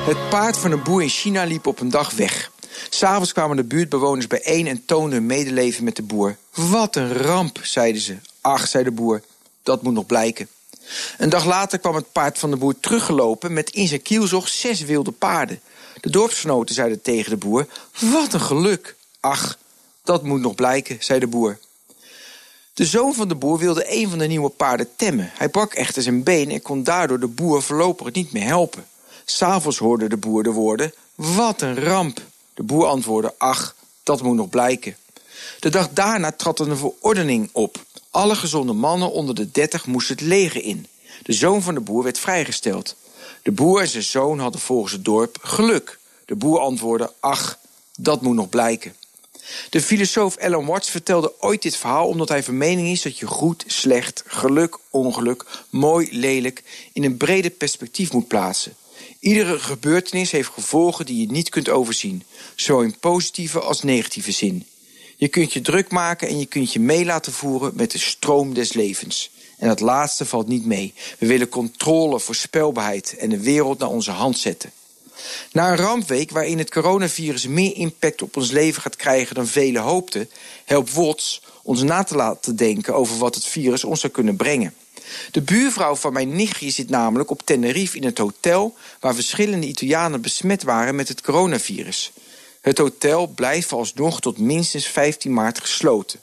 Het paard van een boer in China liep op een dag weg. S'avonds kwamen de buurtbewoners bijeen en toonden hun medeleven met de boer. Wat een ramp, zeiden ze. Ach, zei de boer, dat moet nog blijken. Een dag later kwam het paard van de boer teruggelopen met in zijn kielzog zes wilde paarden. De dorpsgenoten zeiden tegen de boer: Wat een geluk! Ach, dat moet nog blijken, zei de boer. De zoon van de boer wilde een van de nieuwe paarden temmen. Hij brak echter zijn been en kon daardoor de boer voorlopig niet meer helpen. S'avonds hoorde de boer de woorden: Wat een ramp! De boer antwoordde: Ach, dat moet nog blijken. De dag daarna trad er een verordening op. Alle gezonde mannen onder de dertig moesten het leger in. De zoon van de boer werd vrijgesteld. De boer en zijn zoon hadden volgens het dorp geluk. De boer antwoordde: Ach, dat moet nog blijken. De filosoof Alan Watts vertelde ooit dit verhaal omdat hij van mening is dat je goed, slecht, geluk, ongeluk, mooi, lelijk in een breder perspectief moet plaatsen. Iedere gebeurtenis heeft gevolgen die je niet kunt overzien, zo in positieve als negatieve zin. Je kunt je druk maken en je kunt je mee laten voeren met de stroom des levens. En dat laatste valt niet mee. We willen controle, voorspelbaarheid en de wereld naar onze hand zetten. Na een rampweek waarin het coronavirus meer impact op ons leven gaat krijgen dan velen hoopten, helpt WOTS ons na te laten denken over wat het virus ons zou kunnen brengen. De buurvrouw van mijn nichtje zit namelijk op Tenerife in het hotel waar verschillende Italianen besmet waren met het coronavirus. Het hotel blijft alsnog tot minstens 15 maart gesloten.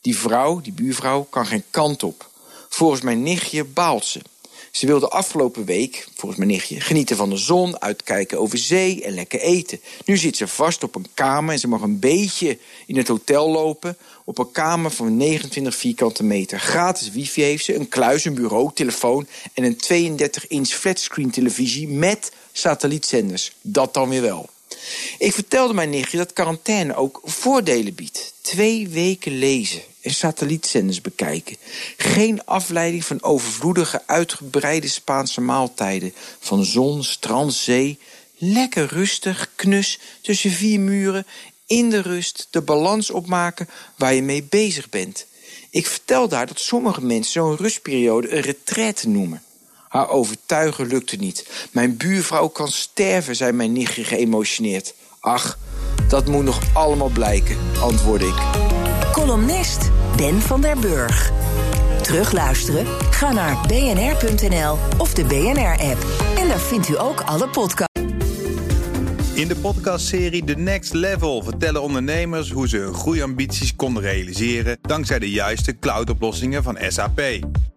Die vrouw, die buurvrouw, kan geen kant op. Volgens mijn nichtje baalt ze. Ze wilde afgelopen week, volgens mijn nichtje, genieten van de zon, uitkijken over zee en lekker eten. Nu zit ze vast op een kamer en ze mag een beetje in het hotel lopen. Op een kamer van 29 vierkante meter. Gratis wifi heeft ze, een kluis, een bureau, telefoon en een 32-inch flatscreen televisie met satellietzenders. Dat dan weer wel. Ik vertelde mijn nichtje dat quarantaine ook voordelen biedt. Twee weken lezen en satellietzenders bekijken. Geen afleiding van overvloedige, uitgebreide Spaanse maaltijden. Van zon, strand, zee. Lekker rustig, knus, tussen vier muren. In de rust, de balans opmaken waar je mee bezig bent. Ik vertelde haar dat sommige mensen zo'n rustperiode een retraite noemen. Haar overtuigen lukte niet. Mijn buurvrouw kan sterven, zei mijn nichtje geëmotioneerd. Ach, dat moet nog allemaal blijken, antwoordde ik. Columnist Ben van der Burg. Terugluisteren? Ga naar bnr.nl of de BNR-app. En daar vindt u ook alle podcasts. In de podcastserie The Next Level vertellen ondernemers hoe ze hun groeiambities konden realiseren dankzij de juiste cloudoplossingen van SAP.